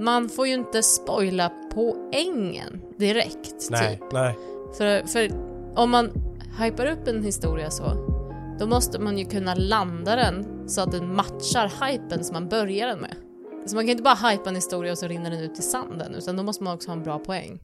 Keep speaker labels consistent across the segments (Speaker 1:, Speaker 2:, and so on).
Speaker 1: man får ju inte spoila poängen direkt.
Speaker 2: Nej,
Speaker 1: Typ.
Speaker 2: nej.
Speaker 1: För, för om man hypar upp en historia så, då måste man ju kunna landa den så att den matchar hypen som man börjar den med. Så man kan inte bara hypa en historia och så rinner den ut i sanden, utan då måste man också ha en bra poäng.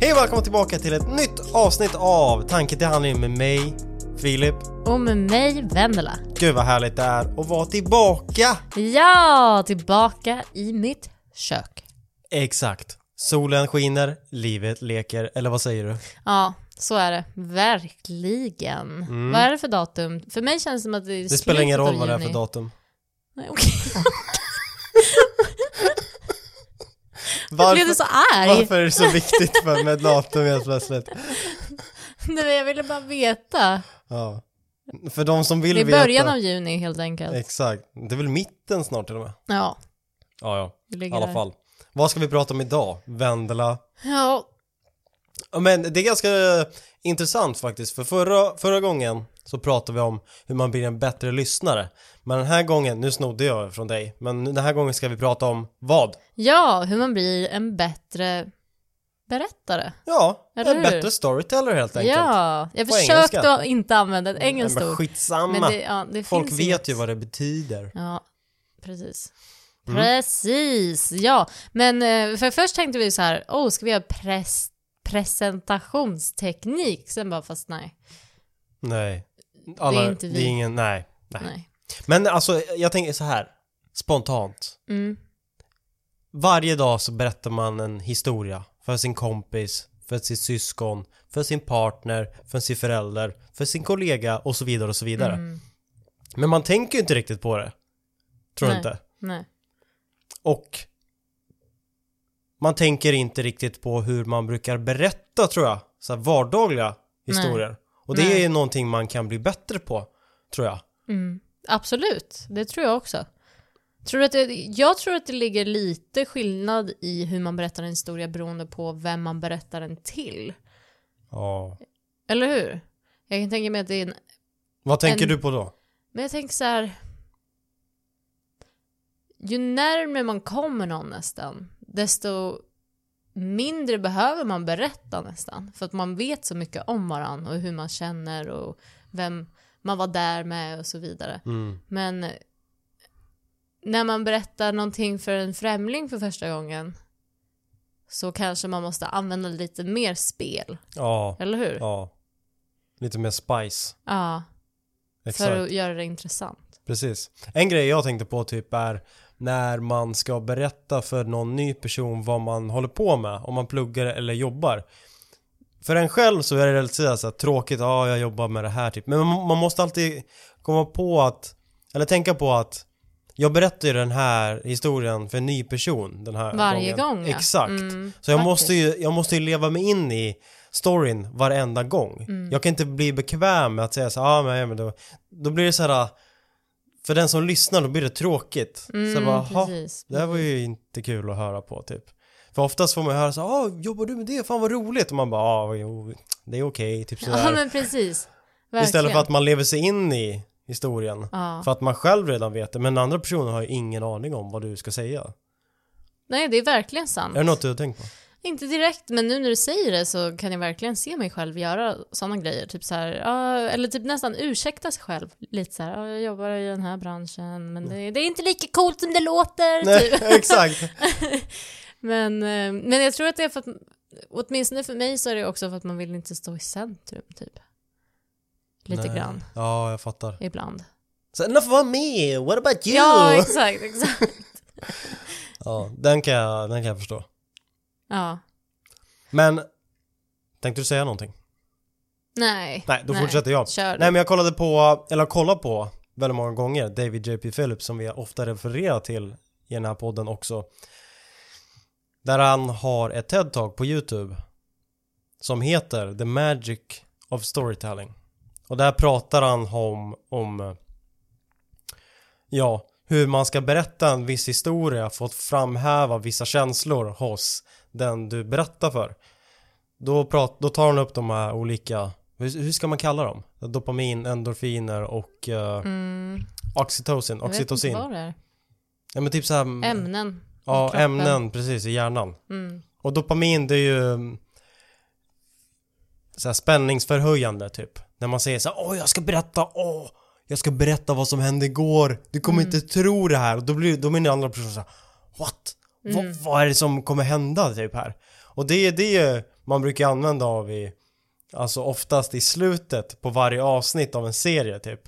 Speaker 2: Hej och välkomna tillbaka till ett nytt avsnitt av Tanke till handling med mig, Filip.
Speaker 1: Och med mig, Vendela.
Speaker 2: Gud vad härligt det är att vara tillbaka!
Speaker 1: Ja, tillbaka i mitt kök.
Speaker 2: Exakt. Solen skiner, livet leker, eller vad säger du?
Speaker 1: Ja, så är det. Verkligen. Vad är det för datum? För mig känns det som att det är
Speaker 2: Mm. Det spelar ingen roll vad det är för datum.
Speaker 1: Nej, okej.
Speaker 2: Varför,
Speaker 1: Blev du så arg?
Speaker 2: varför är det så viktigt för med datum helt plötsligt?
Speaker 1: Nej, jag ville bara veta.
Speaker 2: Ja. För de som vill
Speaker 1: Det är
Speaker 2: veta.
Speaker 1: början av juni helt enkelt.
Speaker 2: Exakt. Det är väl mitten snart till och med?
Speaker 1: Ja,
Speaker 2: Ja, ja.
Speaker 1: det
Speaker 2: I alla
Speaker 1: där.
Speaker 2: fall. Vad ska vi prata om idag? Vendela?
Speaker 1: Ja,
Speaker 2: Ja, Men det är ganska intressant faktiskt, för förra, förra gången så pratade vi om hur man blir en bättre lyssnare. Men den här gången, nu snodde jag från dig, men den här gången ska vi prata om vad?
Speaker 1: ja, hur man blir en bättre berättare.
Speaker 2: Ja,
Speaker 1: Eller
Speaker 2: en
Speaker 1: hur?
Speaker 2: bättre storyteller helt enkelt.
Speaker 1: Ja, jag
Speaker 2: På
Speaker 1: försökte
Speaker 2: engelska.
Speaker 1: att inte använda ett
Speaker 2: Nej,
Speaker 1: engelskt
Speaker 2: men
Speaker 1: ord.
Speaker 2: skitsamma.
Speaker 1: Men det, ja, det
Speaker 2: Folk
Speaker 1: finns
Speaker 2: vet
Speaker 1: inget.
Speaker 2: ju vad det betyder.
Speaker 1: Ja, precis.
Speaker 2: Mm.
Speaker 1: Precis, ja. Men eh, för först tänkte vi så här, oh, ska vi göra pres presentationsteknik? Sen bara, fast nej,
Speaker 2: Nej. Alla,
Speaker 1: Det är inte vi.
Speaker 2: Det är ingen, nej, nej.
Speaker 1: nej.
Speaker 2: Men alltså, jag tänker så här, spontant.
Speaker 1: Mm.
Speaker 2: Varje dag så berättar man en historia för sin kompis, för sitt syskon, för sin partner, för sin förälder, för sin kollega och så vidare och så vidare.
Speaker 1: Mm.
Speaker 2: Men man tänker ju inte riktigt på det. Tror du
Speaker 1: Nej.
Speaker 2: inte?
Speaker 1: Nej.
Speaker 2: Och man tänker inte riktigt på hur man brukar berätta tror jag. Så vardagliga historier. Och det
Speaker 1: Nej.
Speaker 2: är någonting man kan bli bättre på, tror jag.
Speaker 1: Mm. Absolut, det tror jag också. Tror att det, jag tror att det ligger lite skillnad i hur man berättar en historia beroende på vem man berättar den till.
Speaker 2: Ja.
Speaker 1: Eller hur? Jag kan tänka mig att det är en...
Speaker 2: Vad tänker
Speaker 1: En-
Speaker 2: du på då?
Speaker 1: Men jag tänker så här... Ju närmare man kommer någon nästan, desto mindre behöver man berätta nästan. För att man vet så mycket om varandra och hur man känner och vem man var där med och så vidare.
Speaker 2: Mm.
Speaker 1: Men när man berättar någonting för en främling för första gången så kanske man måste använda lite mer spel,
Speaker 2: Ja.
Speaker 1: eller hur?
Speaker 2: Ja. Lite mer spice.
Speaker 1: Ja,
Speaker 2: Exakt.
Speaker 1: för att göra det intressant.
Speaker 2: Precis. En grej jag tänkte på typ är när man ska berätta för någon ny person vad man håller på med, om man pluggar eller jobbar. För en själv så är det lite sådär så här, tråkigt, ja jag jobbar med det här typ. Men man, man måste alltid komma på att, eller tänka på att jag berättar ju den här historien för en ny person den här
Speaker 1: Varje
Speaker 2: gången.
Speaker 1: gång ja.
Speaker 2: Exakt.
Speaker 1: Mm,
Speaker 2: Så jag
Speaker 1: faktiskt.
Speaker 2: måste, ju, jag måste ju leva mig in i storyn varenda gång.
Speaker 1: Mm.
Speaker 2: Jag kan inte bli bekväm med att säga så ah, men, men då, då blir det så här. För den som lyssnar då blir det tråkigt. så jag
Speaker 1: Mm,
Speaker 2: bara, "Ha,
Speaker 1: precis,
Speaker 2: det här var ju inte kul att höra på typ. För oftast får man höra så ah jobbar du med det? Fan vad roligt. Och man bara, ja jo, det är okej, typ sådär.
Speaker 1: Ja men precis. Verkligen.
Speaker 2: Istället för att man lever sig in i historien.
Speaker 1: Ja.
Speaker 2: För att man själv redan vet det, men den andra personen har ju ingen aning om vad du ska säga.
Speaker 1: Nej det är verkligen sant.
Speaker 2: Är det något du har tänkt på?
Speaker 1: Inte direkt, men nu när du säger det så kan jag verkligen se mig själv göra sådana grejer. Typ så här, eller typ nästan ursäkta sig själv. Lite så här, ja, jag jobbar i den här branschen, men det, det är inte lika coolt som det låter.
Speaker 2: Nej,
Speaker 1: Typ.
Speaker 2: exakt.
Speaker 1: Men, eh, men jag tror att det är för att, åtminstone för mig så är det också för att man vill inte stå i centrum, typ. Lite
Speaker 2: Nej.
Speaker 1: grann,
Speaker 2: Ja, jag fattar.
Speaker 1: ibland.
Speaker 2: Så enough about me, what about you?
Speaker 1: Ja, exakt, exakt.
Speaker 2: Ja, den kan jag, den kan jag förstå.
Speaker 1: Ja.
Speaker 2: Men, tänkte du säga någonting?
Speaker 1: Nej.
Speaker 2: Nej, då fortsätter jag.
Speaker 1: Kör.
Speaker 2: Nej men jag kollade på, eller kollat på väldigt många gånger, David J.P. Phillips som vi ofta refererar till i den här podden också. Där han har ett TED-talk på YouTube som heter The Magic of Storytelling. Och där pratar han om, om eh, ja, hur man ska berätta en viss historia för att framhäva vissa känslor hos den du berättar för. Då, prat, då tar han upp de här olika hur, hur ska man kalla dem? Dopamin, endorfiner och uh,
Speaker 1: Mm,
Speaker 2: oxytocin,
Speaker 1: jag vet inte vad det är.
Speaker 2: Ja men typ såhär,
Speaker 1: Ämnen. i
Speaker 2: ja
Speaker 1: kroppen.
Speaker 2: ämnen precis i hjärnan.
Speaker 1: Mm.
Speaker 2: Och dopamin det är ju mm, så här spänningsförhöjande typ. När man säger så här, åh jag ska berätta, åh jag ska berätta vad som hände igår. Du kommer
Speaker 1: Mm.
Speaker 2: inte tro det här. Och då blir, då blir den andra personen så här, what?
Speaker 1: Mm.
Speaker 2: Vad, vad är det som kommer hända typ här? Och det är det man brukar använda av i, alltså oftast i slutet på varje avsnitt av en serie typ.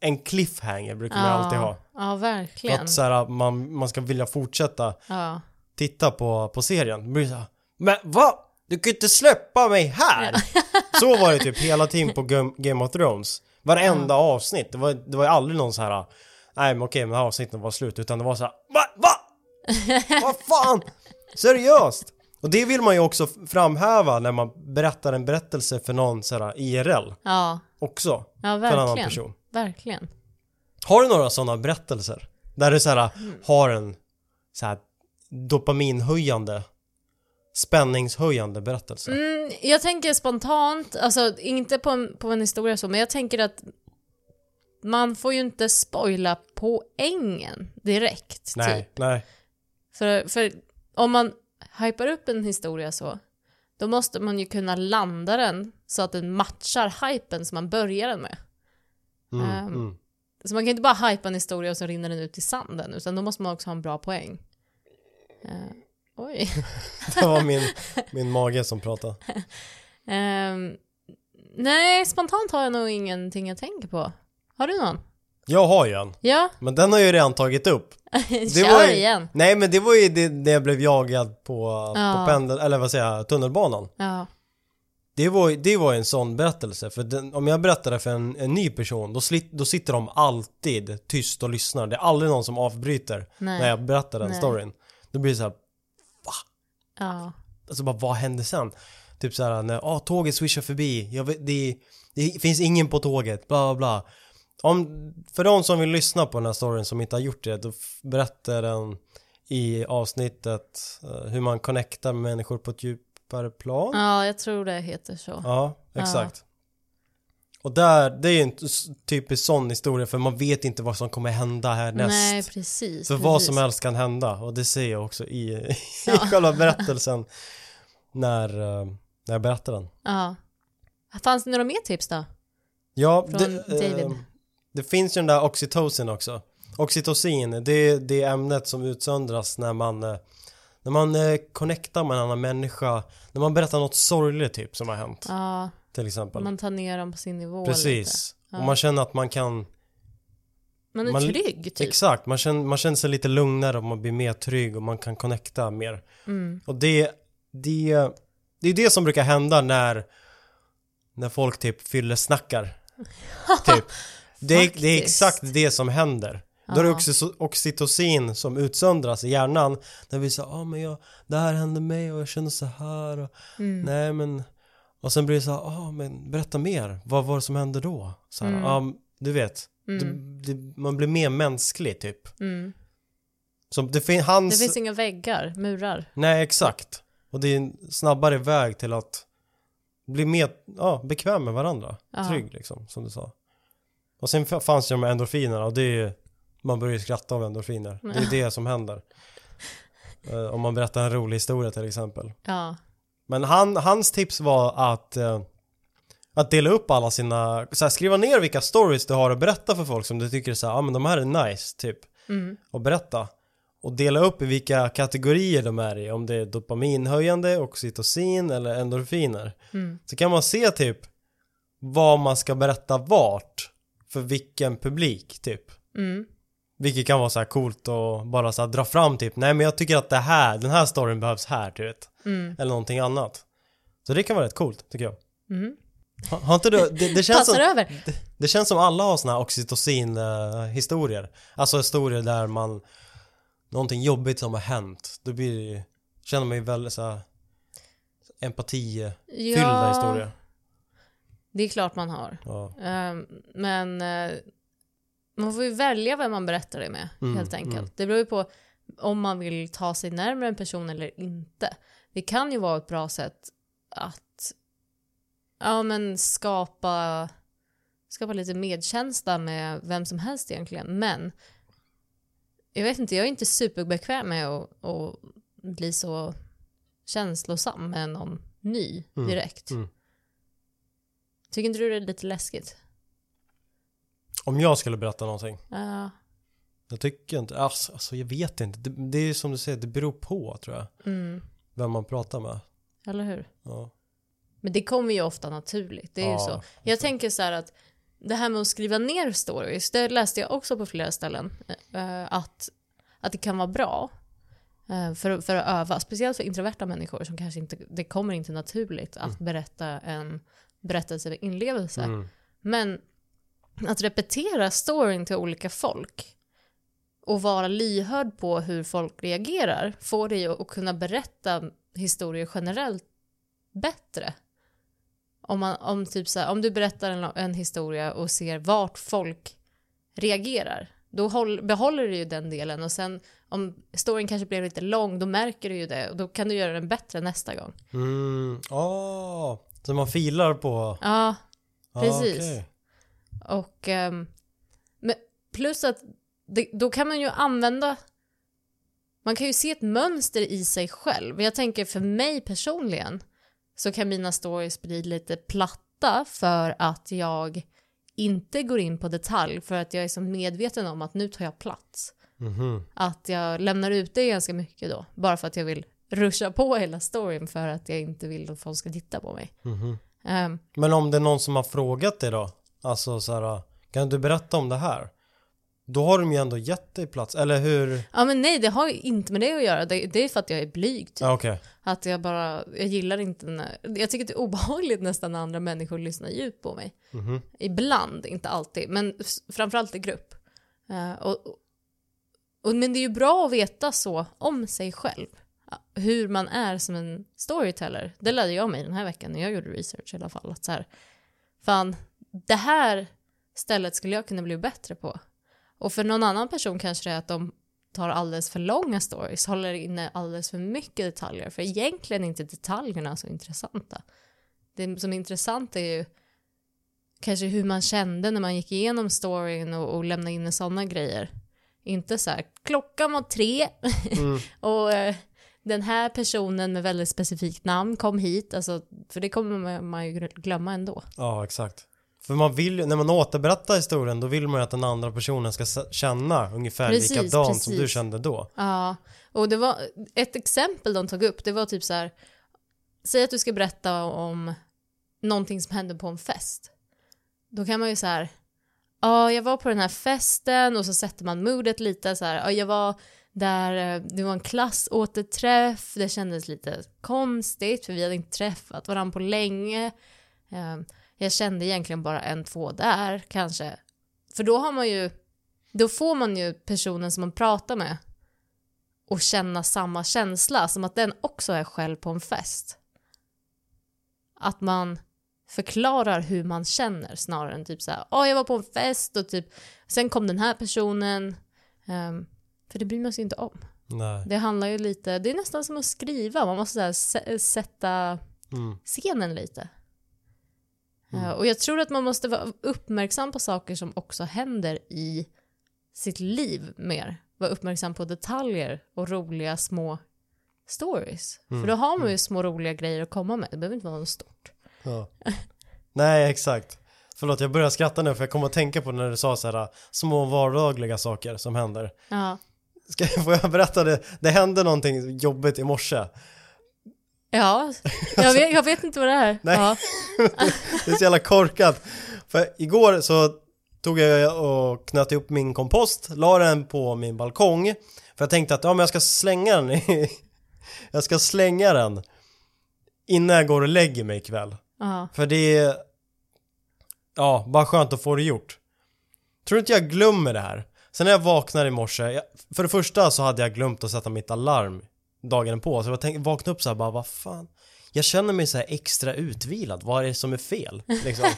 Speaker 2: En cliffhanger brukar man alltid ha.
Speaker 1: Ja,
Speaker 2: För
Speaker 1: verkligen.
Speaker 2: att så här, man, man ska vilja fortsätta
Speaker 1: Ja.
Speaker 2: titta på, på serien. Men vad? Du kan inte släppa mig här! så var det typ hela tiden på Game, of Thrones. Varenda avsnitt. Det var, det var ju aldrig någon så här. Nej men okej, men avsnitten var slut. Utan det var så här, Va? Va? Vad fan? Seriöst? Och det vill man ju också framhäva när man berättar en berättelse för någon så här IRL
Speaker 1: Ja,
Speaker 2: också.
Speaker 1: ja
Speaker 2: För en annan
Speaker 1: verkligen.
Speaker 2: person.
Speaker 1: Verkligen.
Speaker 2: Har du några sådana berättelser? Där du så här,
Speaker 1: Mm.
Speaker 2: har en så här dopaminhöjande spänningshöjande berättelse?
Speaker 1: Mm, jag tänker spontant, alltså inte på en, på en historia så, men jag tänker att man får ju inte spoila poängen direkt.
Speaker 2: nej,
Speaker 1: Typ.
Speaker 2: nej.
Speaker 1: För, för om man hypar upp en historia så, då måste man ju kunna landa den så att den matchar hypen som man börjar den med.
Speaker 2: Mm,
Speaker 1: Ehm,
Speaker 2: mm.
Speaker 1: Så man kan inte bara hypa en historia och så rinner den ut i sanden, utan då måste man också ha en bra poäng. Eh, oj.
Speaker 2: Det var min, min mage som pratade.
Speaker 1: Ehm, nej, spontant har jag nog ingenting jag tänker på. Har du någon?
Speaker 2: Jag har ju en,
Speaker 1: Ja,
Speaker 2: men den har jag ju redan tagit upp.
Speaker 1: kör
Speaker 2: var ju-
Speaker 1: igen.
Speaker 2: Nej men det var ju det, det jag blev jagad på,
Speaker 1: Ja.
Speaker 2: på pendel, eller vad säger jag, tunnelbanan.
Speaker 1: Ja,
Speaker 2: Det var, det var en sån berättelse, för den, om jag berättar det för en, en ny person, då, slit, då sitter de alltid tyst och lyssnar. Det är aldrig någon som avbryter
Speaker 1: nej.
Speaker 2: när jag berättar den
Speaker 1: Nej.
Speaker 2: storyn. Då blir det så här,
Speaker 1: Ja,
Speaker 2: alltså bara vad hände sen? Typ så här när, ah, tåget swishar förbi, vet, det, det finns ingen på tåget, bla bla. Om, för de som vill lyssna på den här storyn som inte har gjort det, då berättar den i avsnittet eh, hur man connectar med människor på ett djupare plan.
Speaker 1: ja, jag tror det heter så.
Speaker 2: Ja, exakt. Och där, det är ju en typisk sån historia för man vet inte vad som kommer hända härnäst.
Speaker 1: Nej, precis.
Speaker 2: för
Speaker 1: precis.
Speaker 2: vad som helst kan hända och det ser jag också i, i
Speaker 1: Ja.
Speaker 2: själva berättelsen när, eh, när jag berättar den.
Speaker 1: Ja. Fanns det några mer tips då?
Speaker 2: Ja,
Speaker 1: Från
Speaker 2: det,
Speaker 1: David.
Speaker 2: eh, det finns ju den där oxytocin också. Oxytocin, det är det ämnet som utsöndras när man eh, när man eh, connectar med en annan människa, när man berättar något sorgligt typ som har hänt,
Speaker 1: Ja,
Speaker 2: till exempel.
Speaker 1: man tar ner dem på sin nivå lite.
Speaker 2: Precis.
Speaker 1: Ja.
Speaker 2: Och man känner att man kan
Speaker 1: Man är
Speaker 2: Man-
Speaker 1: trygg typ.
Speaker 2: Exakt, man känner, man känner sig lite lugnare och man blir mer trygg och man kan connecta mer.
Speaker 1: Mm.
Speaker 2: Och det, det, det är det som brukar hända när, när folk typ fyller snackar. typ. Det, är- det är exakt det som händer. Då är det oxytocin som utsöndras i hjärnan. Där vi säger, ah, men jag, det här hände mig och jag känner så här och
Speaker 1: Mm.
Speaker 2: nej men och sen blir det så här, ah, men berätta mer, vad var det som hände då? Så här,
Speaker 1: Mm.
Speaker 2: ja du vet,
Speaker 1: Mm.
Speaker 2: det, det, man blir mer mänsklig typ.
Speaker 1: Mm.
Speaker 2: Så det, fin- hans,
Speaker 1: Det finns inga väggar, murar.
Speaker 2: nej exakt. Och det är en snabbare väg till att bli mer, ja, bekväm med varandra.
Speaker 1: Ja.
Speaker 2: Trygg liksom, som du sa. Och sen fanns ju de här endorfinerna och det är ju, man börjar ju skratta av endorfiner. Det är det som händer. Eh, om man berättar en rolig historia till exempel.
Speaker 1: Ja.
Speaker 2: Men han, hans tips var att eh, att dela upp alla sina, så här, skriva ner vilka stories du har att berätta för folk som du tycker så här, ja men de här är nice, typ.
Speaker 1: Mm.
Speaker 2: Och berätta. Och dela upp i vilka kategorier de är i, om det är dopaminhöjande, oxytocin eller endorfiner.
Speaker 1: Mm.
Speaker 2: Så kan man se typ vad man ska berätta vart, för vilken publik typ.
Speaker 1: Mm.
Speaker 2: Vilket kan vara så här coolt och bara så här dra fram typ, nej men jag tycker att det här, den här storyn behövs här, du vet.
Speaker 1: Mm.
Speaker 2: Eller någonting annat. Så det kan vara rätt coolt, tycker jag.
Speaker 1: Mm.
Speaker 2: Ha- Har inte du, det, det känns som,
Speaker 1: över.
Speaker 2: det känns som alla har såna här oxytocin-historier. Alltså historier där man, någonting jobbigt som har hänt. Då blir det ju, känner man ju väldigt så här empati-fyllda
Speaker 1: Ja,
Speaker 2: historier.
Speaker 1: det är klart man har.
Speaker 2: Ja.
Speaker 1: Ehm, men eh, man får ju välja vem man berättar det med,
Speaker 2: Mm,
Speaker 1: helt enkelt.
Speaker 2: mm.
Speaker 1: Det beror ju på om man vill ta sig närmare en person eller inte. Det kan ju vara ett bra sätt att ja men skapa, skapa lite medkänsla med vem som helst egentligen. Men jag vet inte, jag är inte superbekväm med att, att bli så känslosam med någon ny
Speaker 2: Mm,
Speaker 1: direkt.
Speaker 2: mm.
Speaker 1: Tycker inte du det är lite läskigt?
Speaker 2: Om jag skulle berätta någonting.
Speaker 1: Ja,
Speaker 2: Jag tycker inte, alltså, alltså jag vet inte. Det, det är som du säger, det beror på tror jag.
Speaker 1: mm,
Speaker 2: Vem man pratar med.
Speaker 1: eller hur?
Speaker 2: Ja.
Speaker 1: Men det kommer ju ofta naturligt, det är ju
Speaker 2: Ja,
Speaker 1: så. Jag tänker så här att det här med att skriva ner stories, det läste jag också på flera ställen. eh, att, att det kan vara bra eh, för, för att öva, speciellt för introverta människor som kanske inte, det kommer inte naturligt att berätta en berättelse eller inlevelse.
Speaker 2: Mm.
Speaker 1: Men att repetera storyn till olika folk och vara lyhörd på hur folk reagerar får dig att kunna berätta historier generellt bättre. Om, man, om, typ så här, om du berättar en, en historia och ser vart folk reagerar, då håll, behåller du ju den delen och sen om storyn kanske blev lite lång, då märker du ju det och då kan du göra den bättre nästa gång.
Speaker 2: Mm. Ah, så man filar på...
Speaker 1: Ja,
Speaker 2: Ah,
Speaker 1: Precis.
Speaker 2: okej.
Speaker 1: Och ehm, men plus att det, då kan man ju använda man kan ju se ett mönster i sig själv. Jag tänker för mig personligen så kan mina stories bli lite platta för att jag inte går in på detalj för att jag är så medveten om att nu tar jag plats.
Speaker 2: Mhm.
Speaker 1: Att jag lämnar ut det ganska mycket då, bara för att jag vill ruscha på hela storyn för att jag inte vill att folk ska titta på mig.
Speaker 2: Mhm.
Speaker 1: Ehm,
Speaker 2: Men om det är någon som har frågat dig då? Alltså så här, kan du berätta om det här? Då har de ju ändå gett dig plats, eller hur?
Speaker 1: Ja men nej, det har ju inte med det att göra. Det, det är för att jag är blyg typ.
Speaker 2: Ja, okej.
Speaker 1: Att jag bara, jag gillar inte när, jag tycker det är obehagligt nästan när andra människor lyssnar djupt på mig.
Speaker 2: Mhm.
Speaker 1: Ibland, inte alltid, men framförallt i grupp. Eh, och, och, och, men det är ju bra att veta så om sig själv. Hur man är som en storyteller. Det lärde jag mig den här veckan när jag gjorde research i alla fall. Att så här, fan, det här stället skulle jag kunna bli bättre på. Och för någon annan person kanske det är att de tar alldeles för långa stories, håller inne alldeles för mycket detaljer. För egentligen är inte detaljerna så intressanta. Det som är intressant är ju kanske hur man kände när man gick igenom storyn och, och lämnade in sådana grejer. Inte så här, klockan var tre
Speaker 2: Mm.
Speaker 1: och eh, den här personen med väldigt specifikt namn kom hit, alltså, för det kommer man, ju glömma ändå.
Speaker 2: Ja, exakt. För man vill ju, när man återberättar historien, då vill man ju att den andra personen ska känna ungefär
Speaker 1: Precis,
Speaker 2: likadant som du
Speaker 1: precis.
Speaker 2: kände då.
Speaker 1: Ja, och det var ett exempel de tog upp, det var typ så här, säg att du ska berätta om någonting som hände på en fest. Då kan man ju så här, ja, jag var på den här festen och så sätter man modet lite så här, ja, jag var där, eh, det var en klassåterträff, det kändes lite konstigt för vi hade inte träffat varandra på länge. Jag kände egentligen bara en, två där kanske. För då har man ju, då får man ju personen som man pratar med och känna samma känsla som att den också är själv på en fest. Att man förklarar hur man känner snarare än typ så här, åh jag var på en fest och typ, sen kom den här personen. Ehm, för det bryr man sig inte om.
Speaker 2: Nej.
Speaker 1: Det handlar ju lite, det är nästan som att skriva, man måste så här, sä- sätta
Speaker 2: Mm.
Speaker 1: scenen lite.
Speaker 2: Mm.
Speaker 1: Eh, och jag tror att man måste vara uppmärksam på saker som också händer i sitt liv mer. Vara uppmärksam på detaljer och roliga små stories.
Speaker 2: Mm.
Speaker 1: För då har man ju små roliga grejer att komma med. Det behöver inte vara något stort.
Speaker 2: Ja. Nej, exakt. Förlåt, jag börjar skratta nu för jag kommer att tänka på när du sa så här små vardagliga saker som händer.
Speaker 1: Ja,
Speaker 2: Ska, får jag berätta det? Det hände någonting jobbigt i morse.
Speaker 1: Ja jag, vet, jag vet inte vad det är.
Speaker 2: Nej.
Speaker 1: Ja.
Speaker 2: Det är så jävla korkat. För igår så tog jag och knöt ihop min kompost, la den på min balkong. För jag tänkte att ja, men jag ska slänga den i, Jag ska slänga den innan jag går och lägger mig ikväll.
Speaker 1: Ja.
Speaker 2: För det är Ja, bara skönt att få det gjort. Tror du inte jag glömmer det här? Sen när jag vaknade i morse, jag, för det första så hade jag glömt att sätta mitt alarm dagen på. Så jag tänkte, vaknade upp så här bara, vad fan? Jag känner mig så här extra utvilad, vad är det som är fel? Liksom.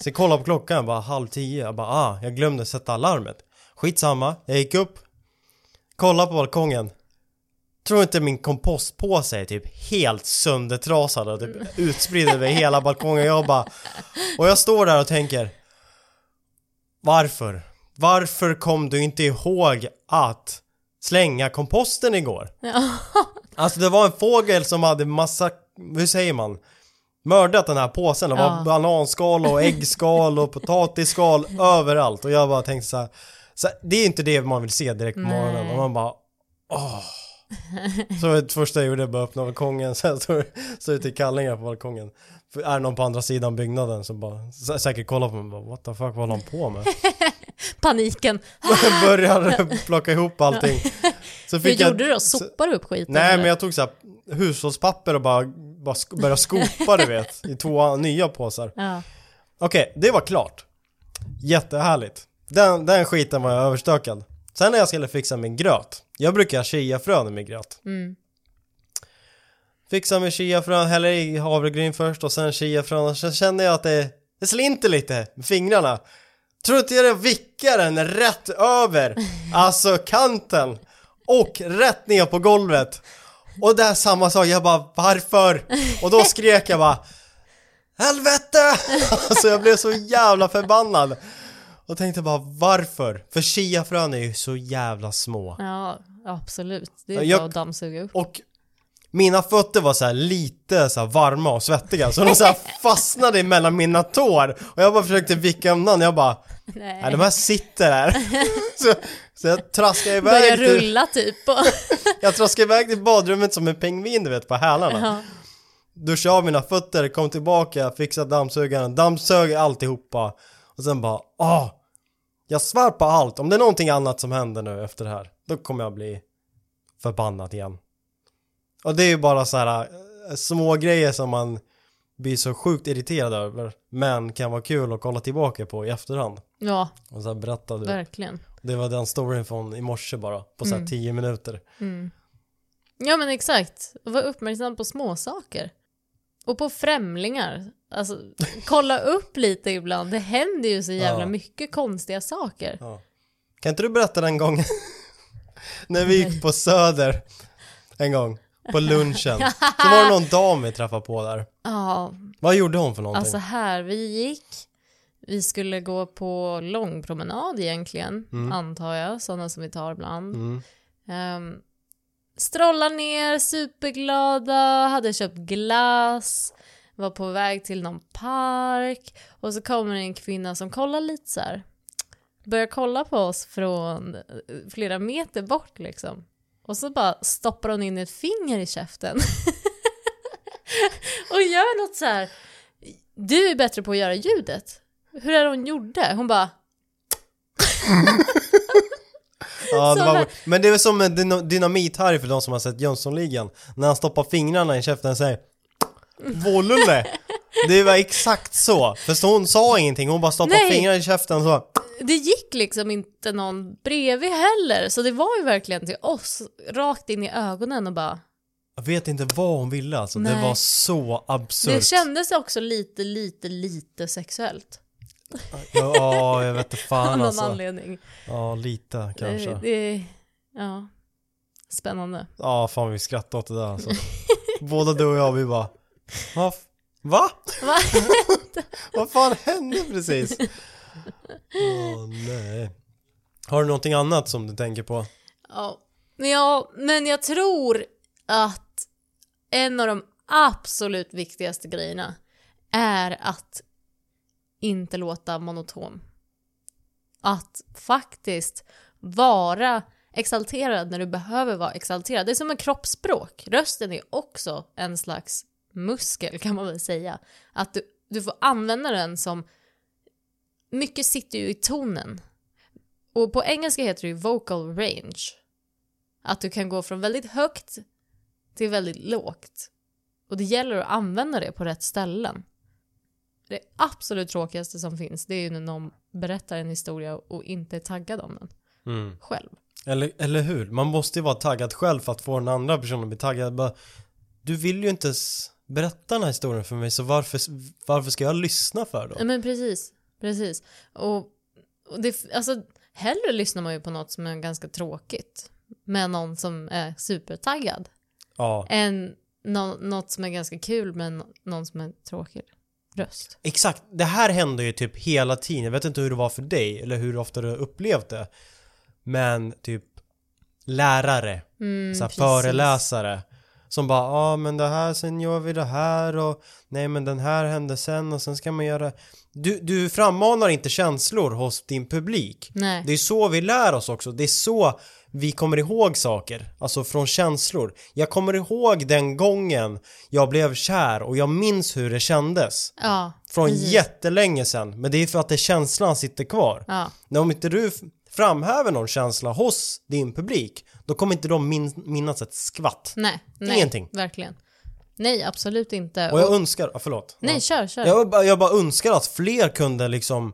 Speaker 2: så jag kollade på klockan, bara halv tio, jag bara, ah, jag glömde sätta alarmet. Skitsamma, jag gick upp, kollade på balkongen. tror inte min kompostpåse är typ helt söndertrasad och typ utspridd över hela balkongen. Jag bara... Och jag står där och tänker... Varför? Varför kom du inte ihåg att slänga komposten igår?
Speaker 1: Ja.
Speaker 2: Alltså det var en fågel som hade massa, hur säger man? Mördat den här påsen, det var
Speaker 1: Ja.
Speaker 2: bananskal och äggskal och potatisskal överallt och jag bara tänkte så här, så här, det är inte det man vill se direkt på
Speaker 1: Nej.
Speaker 2: morgonen och man bara åh. Så det första jag gjorde bara öppna balkongen, sen står ute i kallingar på balkongen. För är det någon på andra sidan byggnaden som bara sä- säkert kollar på mig och bara what the fuck vad håller han på med?
Speaker 1: Paniken.
Speaker 2: Börjar plocka ihop allting. Så
Speaker 1: Hur
Speaker 2: jag-
Speaker 1: gjorde du då? Sopar du upp skiten?
Speaker 2: Nej
Speaker 1: eller?
Speaker 2: men jag tog så här hushållspapper och bara, bara började skopa du vet i två nya påsar.
Speaker 1: Ja.
Speaker 2: Okej, det var klart. Jättehärligt. Den, den skiten var jag överstökad. Sen när jag skulle fixa min gröt. Jag brukar ha chiafrön i min gröt.
Speaker 1: Mm.
Speaker 2: Fixa med chiafrön, häller i havregryn först och sen chiafrön och sen känner jag att det, det slinter lite med fingrarna. Tror inte jag det vickar den rätt över, alltså kanten och rätt ner på golvet. Och det är samma sak, jag bara varför? Och då skrek jag bara Helvete! Alltså jag blev så jävla förbannad. Och tänkte bara varför? För chiafrön är ju så jävla små.
Speaker 1: ja, absolut. Det är
Speaker 2: Jag-
Speaker 1: bra att dammsuga upp.
Speaker 2: Och mina fötter var så här lite så varma och svettiga så de så fastnade mellan mina tår och jag bara försökte vicka undan jag bara Nej
Speaker 1: Nej.
Speaker 2: de här sitter här så, så jag traskade iväg till,
Speaker 1: rulla typ. Och...
Speaker 2: Jag traskade iväg till badrummet som en pingvin du vet på hälarna
Speaker 1: ja.
Speaker 2: Duschade av mina fötter, kom tillbaka, fixade dammsugaren, dammsög alltihopa och sen bara åh Jag svär på allt, om det är någonting annat som händer nu efter det här då kommer jag bli förbannad igen Och det är ju bara så här äh, små grejer som man blir så sjukt irriterad över men kan vara kul att kolla tillbaka på i efterhand
Speaker 1: ja,
Speaker 2: och så här berätta du
Speaker 1: verkligen.
Speaker 2: Det var den storyn från i morse bara på så här
Speaker 1: Mm.
Speaker 2: 10 minuter
Speaker 1: Mm. Ja men exakt. Och Var uppmärksam på små saker. Och på främlingar. Alltså, kolla upp lite ibland. Det händer ju så jävla
Speaker 2: Ja.
Speaker 1: mycket konstiga saker.
Speaker 2: Ja. Kan inte du berätta den gången när vi gick på Söder en gång på lunchen så var det någon dam vi träffade på där.
Speaker 1: Ja,
Speaker 2: Vad gjorde hon för någonting?
Speaker 1: alltså här, vi gick. Vi skulle gå på långpromenad egentligen,
Speaker 2: Mm.
Speaker 1: antar jag. Sådana som vi tar ibland.
Speaker 2: mm.
Speaker 1: Um, strollar ner, superglada, hade köpt glass, var på väg till någon park och så kommer en kvinna som kollar lite så här. Börjar kolla på oss från eh, flera meter bort liksom. Och så bara stoppar hon in ett finger i käften. och gör något så här. Du är bättre på att göra ljudet. Hur är det hon gjorde? Hon bara
Speaker 2: Ja, det var, men det är väl som med dyna- dynamit-Harry för de som har sett Jönssonligan. När han stoppar fingrarna i käften och säger Vålulle! Det var exakt så. För så hon sa ingenting, hon bara stoppade
Speaker 1: Nej.
Speaker 2: fingrarna i käften så.
Speaker 1: Det gick liksom inte någon bredvid heller, så det var ju verkligen till oss, rakt in i ögonen och bara...
Speaker 2: Jag vet inte vad hon ville alltså. Det
Speaker 1: Nej.
Speaker 2: var så absurt.
Speaker 1: Det kändes också lite, lite, lite sexuellt.
Speaker 2: Ja, jag vet inte
Speaker 1: Av
Speaker 2: fan
Speaker 1: någon
Speaker 2: alltså.
Speaker 1: anledning.
Speaker 2: Ja, lite kanske.
Speaker 1: Det, det, ja, spännande.
Speaker 2: Ja, fan vi skrattade åt det där alltså. Båda du och jag, vi bara Va? Va?
Speaker 1: Va?
Speaker 2: Vad fan hände precis? Åh nej. Har du någonting annat som du tänker på?
Speaker 1: Ja. ja, men jag tror att en av de absolut viktigaste grejerna är att inte låta monoton. Att faktiskt vara exalterad när du behöver vara exalterad. Det är som en kroppsspråk. Rösten är också en slags muskel kan man väl säga. Att du, du får använda den som... Mycket sitter ju i tonen. Och på engelska heter det ju vocal range. Att du kan gå från väldigt högt till väldigt lågt. Och det gäller att använda det på rätt ställen. Det absolut tråkigaste som finns det är ju när någon berättar en historia och inte är taggad om den
Speaker 2: Mm.
Speaker 1: själv.
Speaker 2: Eller, eller hur? Man måste ju vara taggad själv för att få den andra personen att bli taggad. Bara, du vill ju inte berätta den här historien för mig så varför, varför ska jag lyssna för då?
Speaker 1: Ja men precis, precis. Och, och det, alltså hellre lyssnar man ju på något som är ganska tråkigt. med någon som är supertaggad
Speaker 2: Ja,
Speaker 1: än nå- något som är ganska kul med nå- någon som är tråkig röst.
Speaker 2: exakt. Det här händer ju typ hela tiden. Jag vet inte hur det var för dig eller hur ofta du upplevt det. Men typ lärare,
Speaker 1: Mm,
Speaker 2: så föreläsare som bara ja ah, men det här sen gör vi det här och nej men den här hände sen och sen ska man göra du, du frammanar inte känslor hos din publik
Speaker 1: Nej.
Speaker 2: Det är så vi lär oss också, det är så vi kommer ihåg saker, alltså från känslor. Jag kommer ihåg den gången jag blev kär och jag minns hur det kändes.
Speaker 1: Ja,
Speaker 2: Från
Speaker 1: precis.
Speaker 2: jättelänge sedan, men det är för att det känslan sitter kvar.
Speaker 1: Ja,
Speaker 2: När om inte du framhäver någon känsla hos din publik, då kommer inte de min minnas ett skvatt.
Speaker 1: nej, nej.
Speaker 2: Ingenting.
Speaker 1: Verkligen. Nej, absolut inte.
Speaker 2: Och jag önskar, förlåt.
Speaker 1: nej,
Speaker 2: Ja.
Speaker 1: kör, kör.
Speaker 2: Jag, bara- jag bara önskar att fler kunde liksom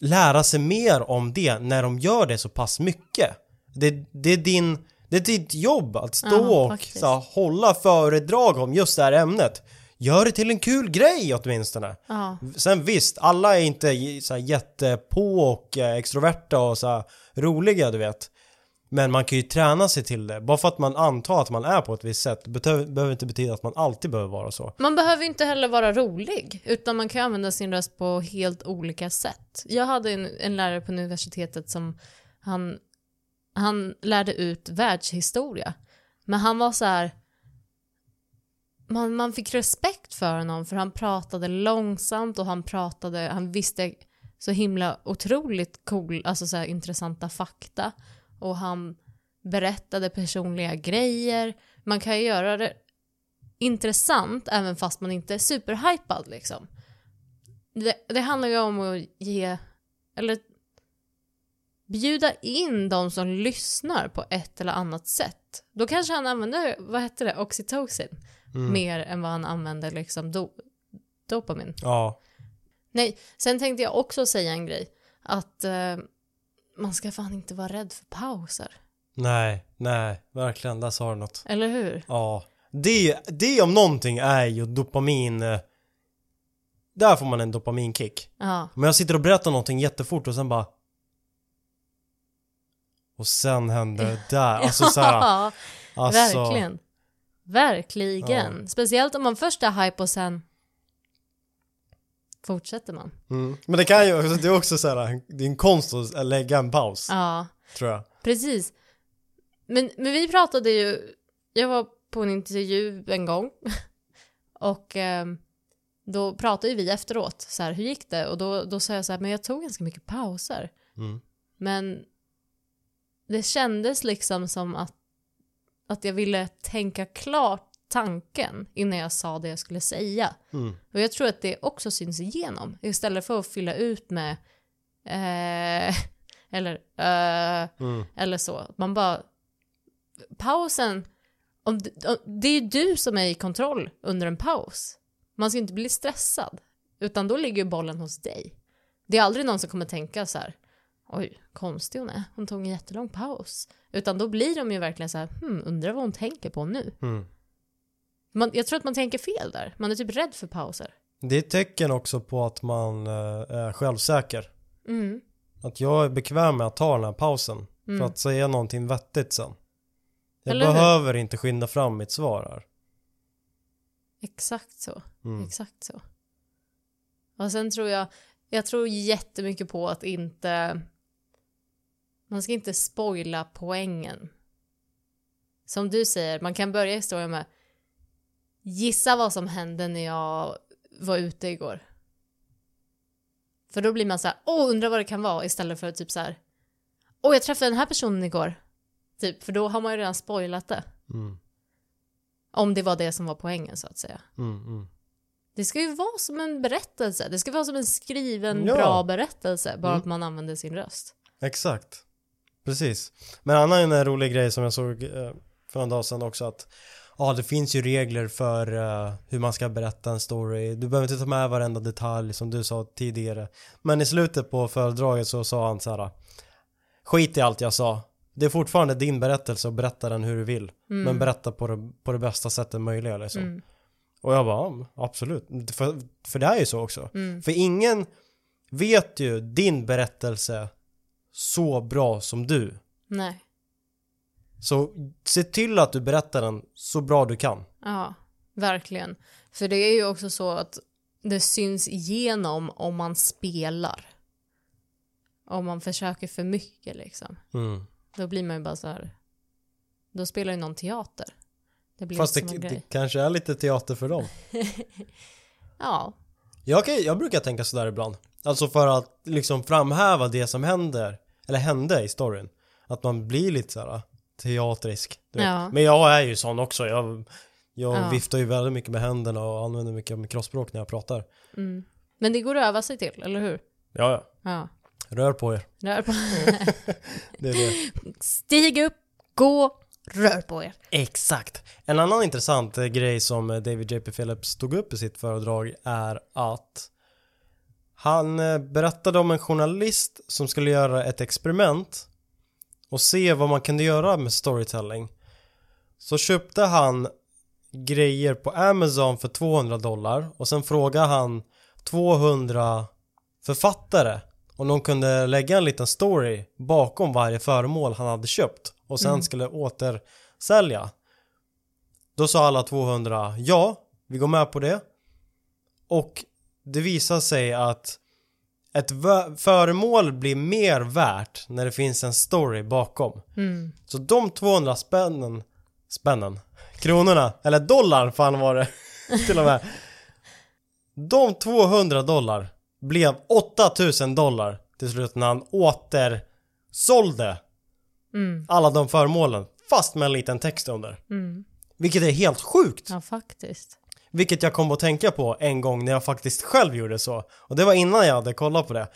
Speaker 2: lära sig mer om det när de gör det så pass mycket. Det, det är din, det är ditt jobb att stå
Speaker 1: Ja,
Speaker 2: och
Speaker 1: faktiskt.
Speaker 2: så, här, hålla föredrag om just det här ämnet. Gör det till en kul grej åtminstone.
Speaker 1: Ja,
Speaker 2: Sen visst, alla är inte så här, jättepå och eh, extroverta och så här, roliga du vet. Men man kan ju träna sig till det. Bara för att man antar att man är på ett visst sätt behöver, behöver inte betyda att man alltid behöver vara så.
Speaker 1: Man behöver inte heller vara rolig, utan man kan använda sin röst på helt olika sätt. Jag hade en, en lärare på universitetet som han, han lärde ut världshistoria. Men han var så här. Man, man fick respekt för honom för han pratade långsamt och han pratade, han visste så himla otroligt cool, alltså så här intressanta fakta. Och han berättade personliga grejer. Man kan ju göra det intressant även fast man inte är superhypad liksom. Det, det handlar ju om att ge, eller bjuda in de som lyssnar på ett eller annat sätt. Då kanske han använder, vad heter det, oxytocin
Speaker 2: Mm.
Speaker 1: mer än vad han använder liksom do, dopamin.
Speaker 2: Ja.
Speaker 1: Nej, sen tänkte jag också säga en grej. Att eh, man ska fan inte vara rädd för pauser.
Speaker 2: Nej, nej, verkligen, där sa du något.
Speaker 1: Eller hur?
Speaker 2: Ja. Det, det om någonting är ju dopamin... eh, Där får man en dopaminkick.
Speaker 1: Ja.
Speaker 2: Men jag sitter och berättar någonting jättefort och sen bara... Och sen händer det där. Alltså såhär,
Speaker 1: Ja,
Speaker 2: alltså...
Speaker 1: verkligen. Verkligen. Speciellt om man först är hype och sen fortsätter man.
Speaker 2: Mm. Men det kan ju, det är också såhär, det är en konst att lägga en paus,
Speaker 1: Ja,
Speaker 2: tror jag.
Speaker 1: precis. Men, men vi pratade ju, jag var på en intervju en gång och ehm, då pratade vi efteråt, så här, hur gick det? Och då, då sa jag så här, men jag tog ganska mycket pauser.
Speaker 2: Mm.
Speaker 1: Men det kändes liksom som att, att jag ville tänka klart tanken innan jag sa det jag skulle säga.
Speaker 2: Mm.
Speaker 1: Och jag tror att det också syns igenom. Istället för att fylla ut med eh, eller eh,
Speaker 2: Mm.
Speaker 1: eller så. Man bara pausen om, om, det är ju du som är i kontroll under en paus. Man ska inte bli stressad utan då ligger ju bollen hos dig. Det är aldrig någon som kommer tänka så här oj, konstig hon är, hon tog en jättelång paus. Utan då blir de ju verkligen så här, hmm, undrar vad hon tänker på nu.
Speaker 2: Mm.
Speaker 1: Man, jag tror att man tänker fel där, man är typ rädd för pauser.
Speaker 2: Det är ett tecken också på att man eh, är självsäker.
Speaker 1: Mm.
Speaker 2: Att jag är bekväm med att ta den här pausen.
Speaker 1: Mm.
Speaker 2: För att säga någonting vettigt sen. Jag
Speaker 1: Eller hur?
Speaker 2: behöver inte skynda fram mitt svar här.
Speaker 1: Exakt så.
Speaker 2: Mm.
Speaker 1: Exakt så. Och sen tror jag, jag tror jättemycket på att inte, man ska inte spoila poängen. Som du säger, man kan börja historien med gissa vad som hände när jag var ute igår. För då blir man så här, åh undrar vad det kan vara istället för typ så här, åh jag träffade den här personen igår. Typ, för då har man ju redan spoilat det.
Speaker 2: Mm.
Speaker 1: Om det var det som var poängen så att säga.
Speaker 2: Mm, mm.
Speaker 1: Det ska ju vara som en berättelse. Det ska vara som en skriven
Speaker 2: Ja.
Speaker 1: bra berättelse. Bara
Speaker 2: Mm.
Speaker 1: att man använder sin röst.
Speaker 2: Exakt. Precis. Men en annan en rolig grej som jag såg eh, för en dag sedan också att Ja, det finns ju regler för eh, hur man ska berätta en story. Du behöver inte ta med varenda detalj som du sa tidigare. Men i slutet på föredraget så sa han så här. Skit i allt jag sa. Det är fortfarande din berättelse och berätta den hur du vill. Men berätta på det, på det bästa sättet möjliga liksom.
Speaker 1: Mm.
Speaker 2: Och jag bara, ja, absolut. För, för det är ju så också.
Speaker 1: Mm.
Speaker 2: För ingen vet ju din berättelse så bra som du.
Speaker 1: Nej.
Speaker 2: Så se till att du berättar den så bra du kan.
Speaker 1: Ja, verkligen. För det är ju också så att det syns igenom om man spelar. Om man försöker för mycket liksom.
Speaker 2: Mm.
Speaker 1: Då blir man ju bara så här. Då spelar ju någon teater. Det blir
Speaker 2: Fast det, det kanske är lite teater för dem.
Speaker 1: Ja,
Speaker 2: Jag, kan, jag brukar tänka sådär ibland. Alltså för att liksom framhäva det som händer, eller hände i storyn. Att man blir lite såhär teatrisk.
Speaker 1: Ja.
Speaker 2: Men jag är ju sån också. Jag, jag
Speaker 1: Ja.
Speaker 2: viftar ju väldigt mycket med händerna och använder mycket mikrospråk när jag pratar.
Speaker 1: mm. Men det går att öva sig till, eller hur?
Speaker 2: Ja, ja.
Speaker 1: Ja.
Speaker 2: Rör på er.
Speaker 1: Rör på.
Speaker 2: Det är det.
Speaker 1: Stig upp, gå, rör på er.
Speaker 2: Exakt. En annan intressant eh, grej som eh, David J.P. Phillips tog upp i sitt föredrag är att han eh, berättade om en journalist som skulle göra ett experiment och se vad man kunde göra med storytelling. Så köpte han grejer på Amazon för 200 dollar och sen frågade han 200 författare om de kunde lägga en liten story bakom varje föremål han hade köpt och sen
Speaker 1: Mm.
Speaker 2: skulle återsälja. Då sa alla 200 ja, vi går med på det. Och det visar sig att ett föremål blir mer värt när det finns en story bakom.
Speaker 1: Mm.
Speaker 2: Så de 200 spännen, spännen, kronorna, eller dollar fan var det till och med. De 200 dollar blev 8000 dollar till slut när han återsålde
Speaker 1: Mm.
Speaker 2: alla de föremålen fast med en liten text under.
Speaker 1: Mm.
Speaker 2: Vilket är helt sjukt.
Speaker 1: Ja, faktiskt.
Speaker 2: Vilket jag kom att tänka på en gång när jag faktiskt själv gjorde så. Och det var innan jag hade kollat på det.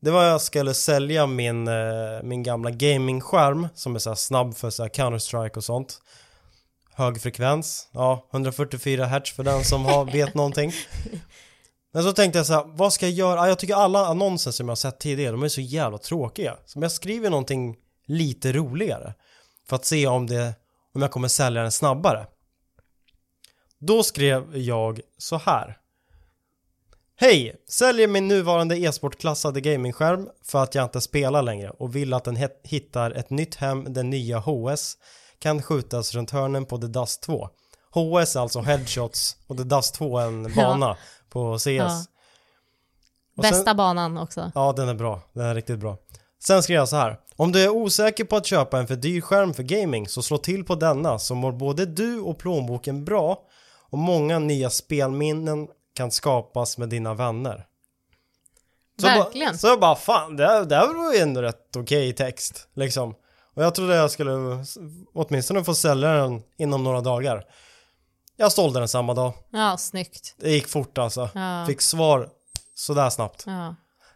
Speaker 2: Det var jag skulle sälja min, eh, min gamla gamingskärm som är så här snabb för så Counter-Strike och sånt. Hög frekvens, ja 144 Hz för den som har, vet någonting. Men så tänkte jag så här, vad ska jag göra? Ja, Jag tycker alla annonser som jag har sett tidigare, de är så jävla tråkiga. Så jag skriver någonting lite roligare för att se om det, om jag kommer sälja den snabbare. Då skrev jag så här. Hej! Säljer min nuvarande e-sportklassade gamingskärm för att jag inte spelar längre och vill att den hittar ett nytt hem där nya HS kan skjutas runt hörnen på The Dust 2. HS är alltså headshots och The Dust 2 är en bana på CS.
Speaker 1: Ja.
Speaker 2: Och sen-
Speaker 1: Bästa banan också.
Speaker 2: Ja, den är bra. Den är riktigt bra. Sen skrev jag så här. Om du är osäker på att köpa en för dyr skärm för gaming så slå till på denna så mår både du och plånboken bra och många nya spelminnen kan skapas med dina vänner. Så
Speaker 1: Verkligen.
Speaker 2: Bara, så jag bara, fan, det här, det här var ju ändå rätt okej text, liksom. Och jag trodde jag skulle åtminstone få sälja den inom några dagar. Jag sålde den samma dag.
Speaker 1: Ja, snyggt.
Speaker 2: Det gick fort alltså.
Speaker 1: Ja.
Speaker 2: Fick svar sådär snabbt.
Speaker 1: Ja.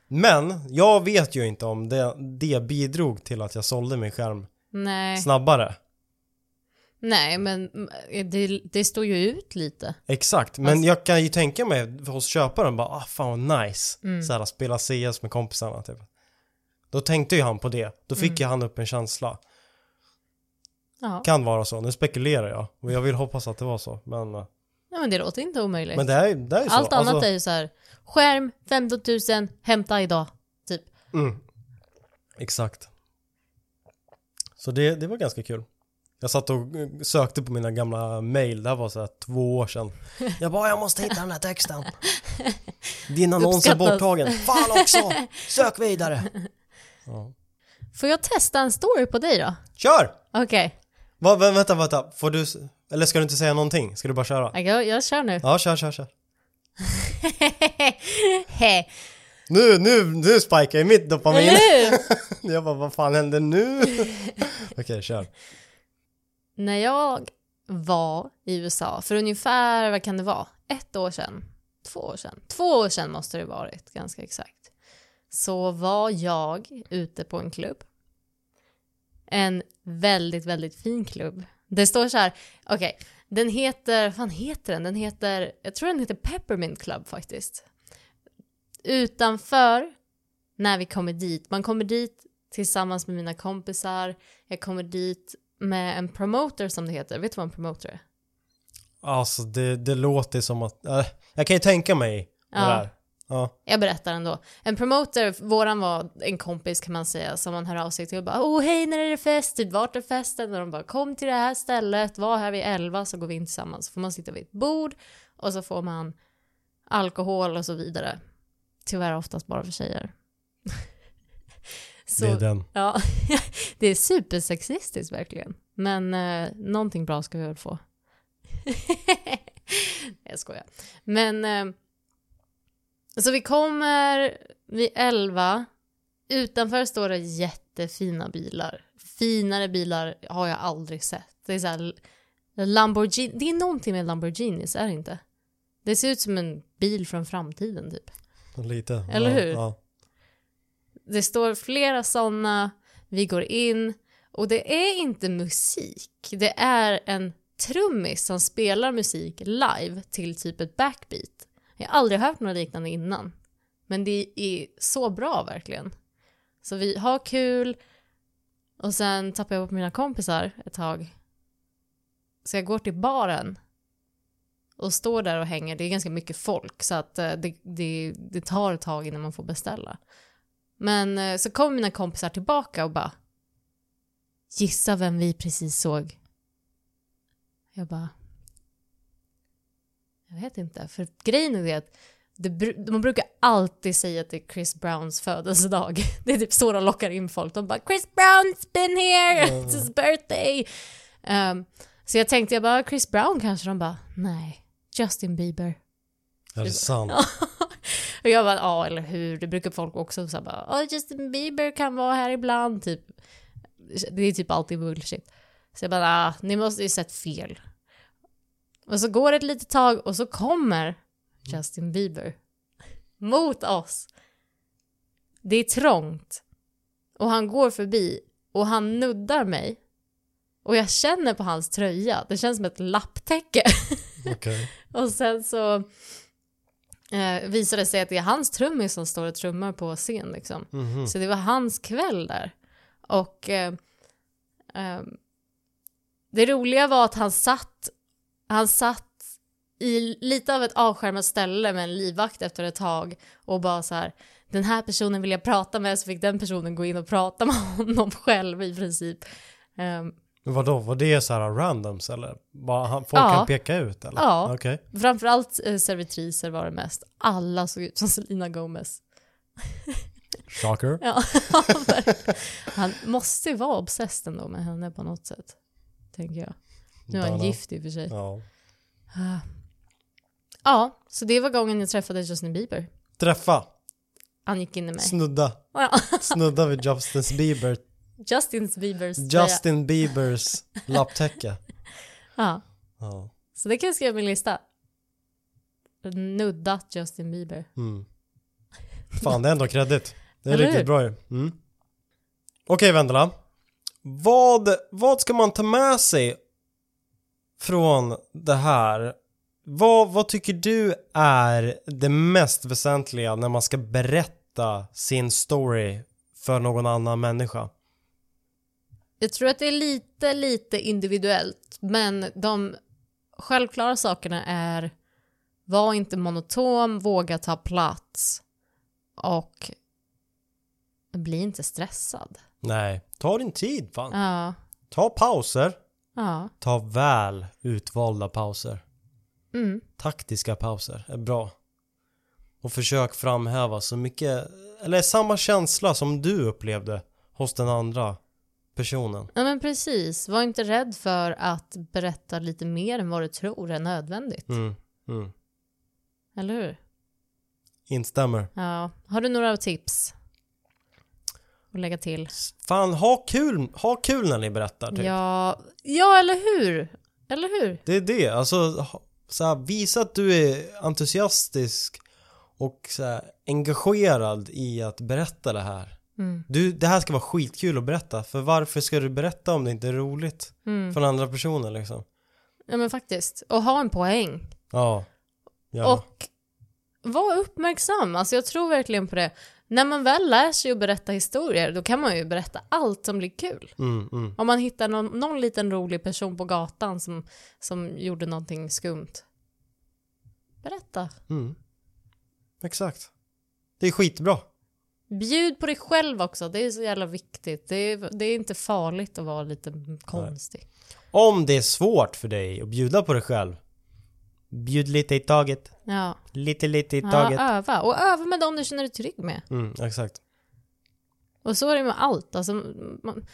Speaker 2: Men jag vet ju inte om det, det bidrog till att jag sålde min skärm
Speaker 1: Nej.
Speaker 2: snabbare.
Speaker 1: Nej, men mm, det, det står ju ut lite.
Speaker 2: Exakt, men
Speaker 1: Alltså-
Speaker 2: jag kan ju tänka mig hos köparen bara ah fan vad nice.
Speaker 1: Mm.
Speaker 2: Så här, spela CS med kompisarna typ. Då tänkte ju han på det. Då fick
Speaker 1: Mm.
Speaker 2: ju han upp en känsla.
Speaker 1: Ja.
Speaker 2: Kan vara så, nu spekulerar jag. Och jag vill hoppas att det var så. Men, eh,
Speaker 1: ja, men det låter inte omöjligt.
Speaker 2: men det är, det är ju så.
Speaker 1: Allt annat
Speaker 2: Alltså,
Speaker 1: är ju så här. skärm 15 000, hämta idag. Typ.
Speaker 2: mm. Exakt. Så det, det var ganska kul. Jag satt och eh, sökte på mina gamla mail, det här var så här två år sedan. Jag bara, jag måste hitta den här texten. Din annons är borttagen. Fan också! Sök vidare. Ja.
Speaker 1: Får jag testa en story på dig då?
Speaker 2: Kör!
Speaker 1: Okej,
Speaker 2: Va, vä- vänta, vänta. Får du... Eller ska du inte säga någonting? Ska du bara köra?
Speaker 1: jag, jag kör nu.
Speaker 2: Ja, kör, kör, kör. Nu, nu, nu spikar jag mitt dopamin.
Speaker 1: hur?
Speaker 2: Jag bara, vad fan händer nu? Okej, kör.
Speaker 1: När jag var i USA för ungefär, vad kan det vara, ett år sedan? Två år sedan? Två år sedan måste det varit, ganska exakt. Så var jag ute på en klubb. En väldigt, väldigt fin klubb. Det står så här, okej, den heter, vad fan heter den? Den heter, jag tror den heter Peppermint Club faktiskt. Utanför, när vi kommer dit, man kommer dit tillsammans med mina kompisar, jag kommer dit med en promoter som det heter. Vet du vad en promoter är?
Speaker 2: Alltså, det, det låter som att... Äh, jag kan ju tänka mig
Speaker 1: Ja.
Speaker 2: det är. Ja.
Speaker 1: Jag berättar ändå. En promoter, våran var en kompis kan man säga, som man hör av sig till och bara Åh hej, när är det fest? Typ, vart är festen? Och de bara Kom till det här stället, var här vid elva så går vi in tillsammans. Så får man sitta vid ett bord och så får man alkohol och så vidare. Tyvärr oftast bara för tjejer. så,
Speaker 2: Det är den.
Speaker 1: Ja, det är supersexistiskt verkligen. Men eh, någonting bra ska vi väl få. jag skojar. Men eh, så vi kommer vid 11. Utanför står det jättefina bilar. Finare bilar har jag aldrig sett. Det är så här Lamborghini. Det är någonting med Lamborghinis, är det inte? Det ser ut som en bil från framtiden typ.
Speaker 2: Lite.
Speaker 1: Eller
Speaker 2: ja,
Speaker 1: hur?
Speaker 2: Ja.
Speaker 1: Det står flera sådana, vi går in och det är inte musik. Det är en trummis som spelar musik live till typ ett backbeat. Jag har aldrig hört något liknande innan. Men det är så bra verkligen. Så vi har kul och sen tappar jag bort mina kompisar ett tag. Så jag går till baren och står där och hänger. Det är ganska mycket folk så att eh, det, det, det tar ett tag innan man får beställa. Men eh, så kom mina kompisar tillbaka och bara Gissa vem vi precis såg? Jag bara Jag vet inte, för grejen är det att det, man brukar alltid säga att det är Chris Browns födelsedag. Det är typ så de lockar in folk. De bara “Chris Brown's been here, it's his birthday”. Um, så jag tänkte jag bara Chris Brown kanske, de bara “Nej, Justin Bieber”.
Speaker 2: Är det sant?
Speaker 1: Och jag bara, ja eller hur, det brukar folk också säga bara, oh, Justin Bieber kan vara här ibland, typ. Det är typ alltid bullshit. Så jag bara, ah, ni måste ju sett fel. Och så går det ett litet tag och så kommer Justin Bieber mot oss. Det är trångt. Och han går förbi och han nuddar mig. Och jag känner på hans tröja, det känns som ett lapptäcke.
Speaker 2: Okej.
Speaker 1: Och sen så eh, visade sig att det är hans trummis som står och trummar på scen liksom.
Speaker 2: Mhm.
Speaker 1: Så det var hans kväll där. Och eh, eh, det roliga var att han satt, han satt i lite av ett avskärmat ställe med en livvakt efter ett tag och bara så här den här personen vill jag prata med så fick den personen gå in och prata med honom själv i princip. Ehm,
Speaker 2: Men vadå, var det så här randoms eller? Bara han, folk
Speaker 1: Ja.
Speaker 2: kan peka ut eller?
Speaker 1: Ja.
Speaker 2: Okej.
Speaker 1: framförallt eh, servitriser var det mest. Alla såg ut som Selena Gomez.
Speaker 2: Shocker.
Speaker 1: Ja, han måste ju vara obsessed ändå med henne på något sätt. Tänker jag. Nu är han gift i och för sig.
Speaker 2: Ja.
Speaker 1: Ja, så det var gången jag träffade Justin Bieber.
Speaker 2: Träffa.
Speaker 1: Han gick in i mig.
Speaker 2: Snudda. Snudda vid Justin Bieber.
Speaker 1: Justin Biebers.
Speaker 2: Justin Biebers lapptäcke.
Speaker 1: Ja,
Speaker 2: Ja.
Speaker 1: så det kan jag skriva på min lista. Nuddat Justin Bieber.
Speaker 2: Mm. Fan, det är ändå kredit. Det är
Speaker 1: Eller
Speaker 2: riktigt
Speaker 1: hur?
Speaker 2: bra ju. Mm. Okej, Vendela. Vad, vad ska man ta med sig från det här? Vad, vad tycker du är det mest väsentliga när man ska berätta sin story för någon annan människa?
Speaker 1: Jag tror att det är lite, lite individuellt, men de självklara sakerna är var inte monotom, våga ta plats och bli inte stressad.
Speaker 2: Nej, ta din tid fan.
Speaker 1: Ja,
Speaker 2: Ta pauser.
Speaker 1: ja,
Speaker 2: Ta väl utvalda pauser.
Speaker 1: mm,
Speaker 2: Taktiska pauser är bra. Och försök framhäva så mycket, eller samma känsla som du upplevde hos den andra personen.
Speaker 1: ja men precis. Var inte rädd för att berätta lite mer än vad du tror är nödvändigt.
Speaker 2: Mm, mm.
Speaker 1: Eller hur?
Speaker 2: Instämmer.
Speaker 1: Ja. Har du några tips? Att lägga till?
Speaker 2: Fan, ha kul, ha kul när ni berättar typ.
Speaker 1: Ja, ja, eller hur? Eller hur?
Speaker 2: Det är det, alltså så här, visa att du är entusiastisk och så här, engagerad i att berätta det här.
Speaker 1: Mm.
Speaker 2: Du, det här ska vara skitkul att berätta, för varför ska du berätta om det inte är roligt
Speaker 1: Mm.
Speaker 2: för den andra personen liksom?
Speaker 1: Ja men faktiskt. Och ha en poäng.
Speaker 2: Ja. ja.
Speaker 1: Och var uppmärksam. Alltså jag tror verkligen på det. När man väl lär sig att berätta historier, då kan man ju berätta allt som blir kul.
Speaker 2: Mm, mm.
Speaker 1: Om man hittar någon, någon liten rolig person på gatan som, som gjorde någonting skumt. Berätta.
Speaker 2: Mm. Exakt. Det är skitbra.
Speaker 1: Bjud på dig själv också, det är så jävla viktigt. Det är, det är inte farligt att vara lite konstig.
Speaker 2: Om det är svårt för dig att bjuda på dig själv, bjud lite i taget.
Speaker 1: Ja.
Speaker 2: Lite, lite i
Speaker 1: ja,
Speaker 2: taget.
Speaker 1: öva. Och öva med dem du känner dig trygg med.
Speaker 2: Mm, exakt.
Speaker 1: Och så är det med allt. Alltså, man,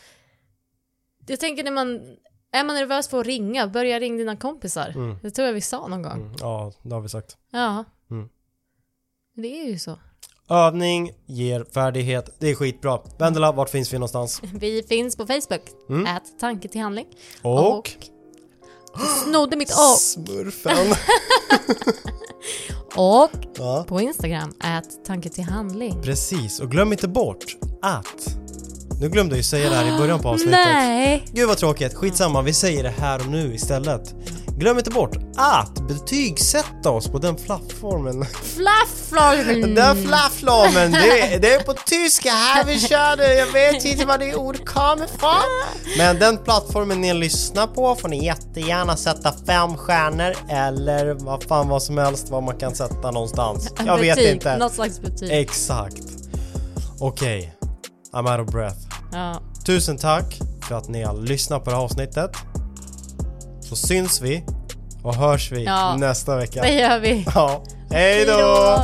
Speaker 1: jag tänker när man... Är man nervös för att ringa, börja ringa dina kompisar.
Speaker 2: Mm.
Speaker 1: Det tror jag vi sa någon gång.
Speaker 2: Mm, ja, det har vi sagt.
Speaker 1: Ja.
Speaker 2: Mm.
Speaker 1: Det är ju så.
Speaker 2: Övning ger färdighet. Det är skitbra. Vendela, vart finns vi någonstans?
Speaker 1: Vi finns på Facebook,
Speaker 2: Mm.
Speaker 1: ät tanke till handling.
Speaker 2: Och?
Speaker 1: Du snodde mitt A.
Speaker 2: Smurfen.
Speaker 1: Och
Speaker 2: ja.
Speaker 1: på Instagram, ät tanke till handling.
Speaker 2: Precis, och glöm inte bort att... Nu glömde jag ju säga det här i början på avsnittet.
Speaker 1: Nej!
Speaker 2: Gud vad tråkigt, skitsamma, vi säger det här och nu istället. Glöm inte bort att betygsätta oss på den plattformen.
Speaker 1: Flafflormen!
Speaker 2: Den plattformen, det, det är på tyska här vi kör det. Jag vet inte var det ord kommer ifrån. Men den plattformen ni lyssnar på får ni jättegärna sätta fem stjärnor eller vad fan vad som helst vad man kan sätta någonstans. Jag vet
Speaker 1: betyg,
Speaker 2: inte.
Speaker 1: Något slags betyg.
Speaker 2: Exakt. Okej, I'm out of breath.
Speaker 1: Ja.
Speaker 2: Tusen tack för att ni har lyssnat på det här avsnittet. Så syns vi och hörs vi
Speaker 1: Ja.
Speaker 2: nästa vecka.
Speaker 1: Det gör vi.
Speaker 2: Ja, hej
Speaker 1: då!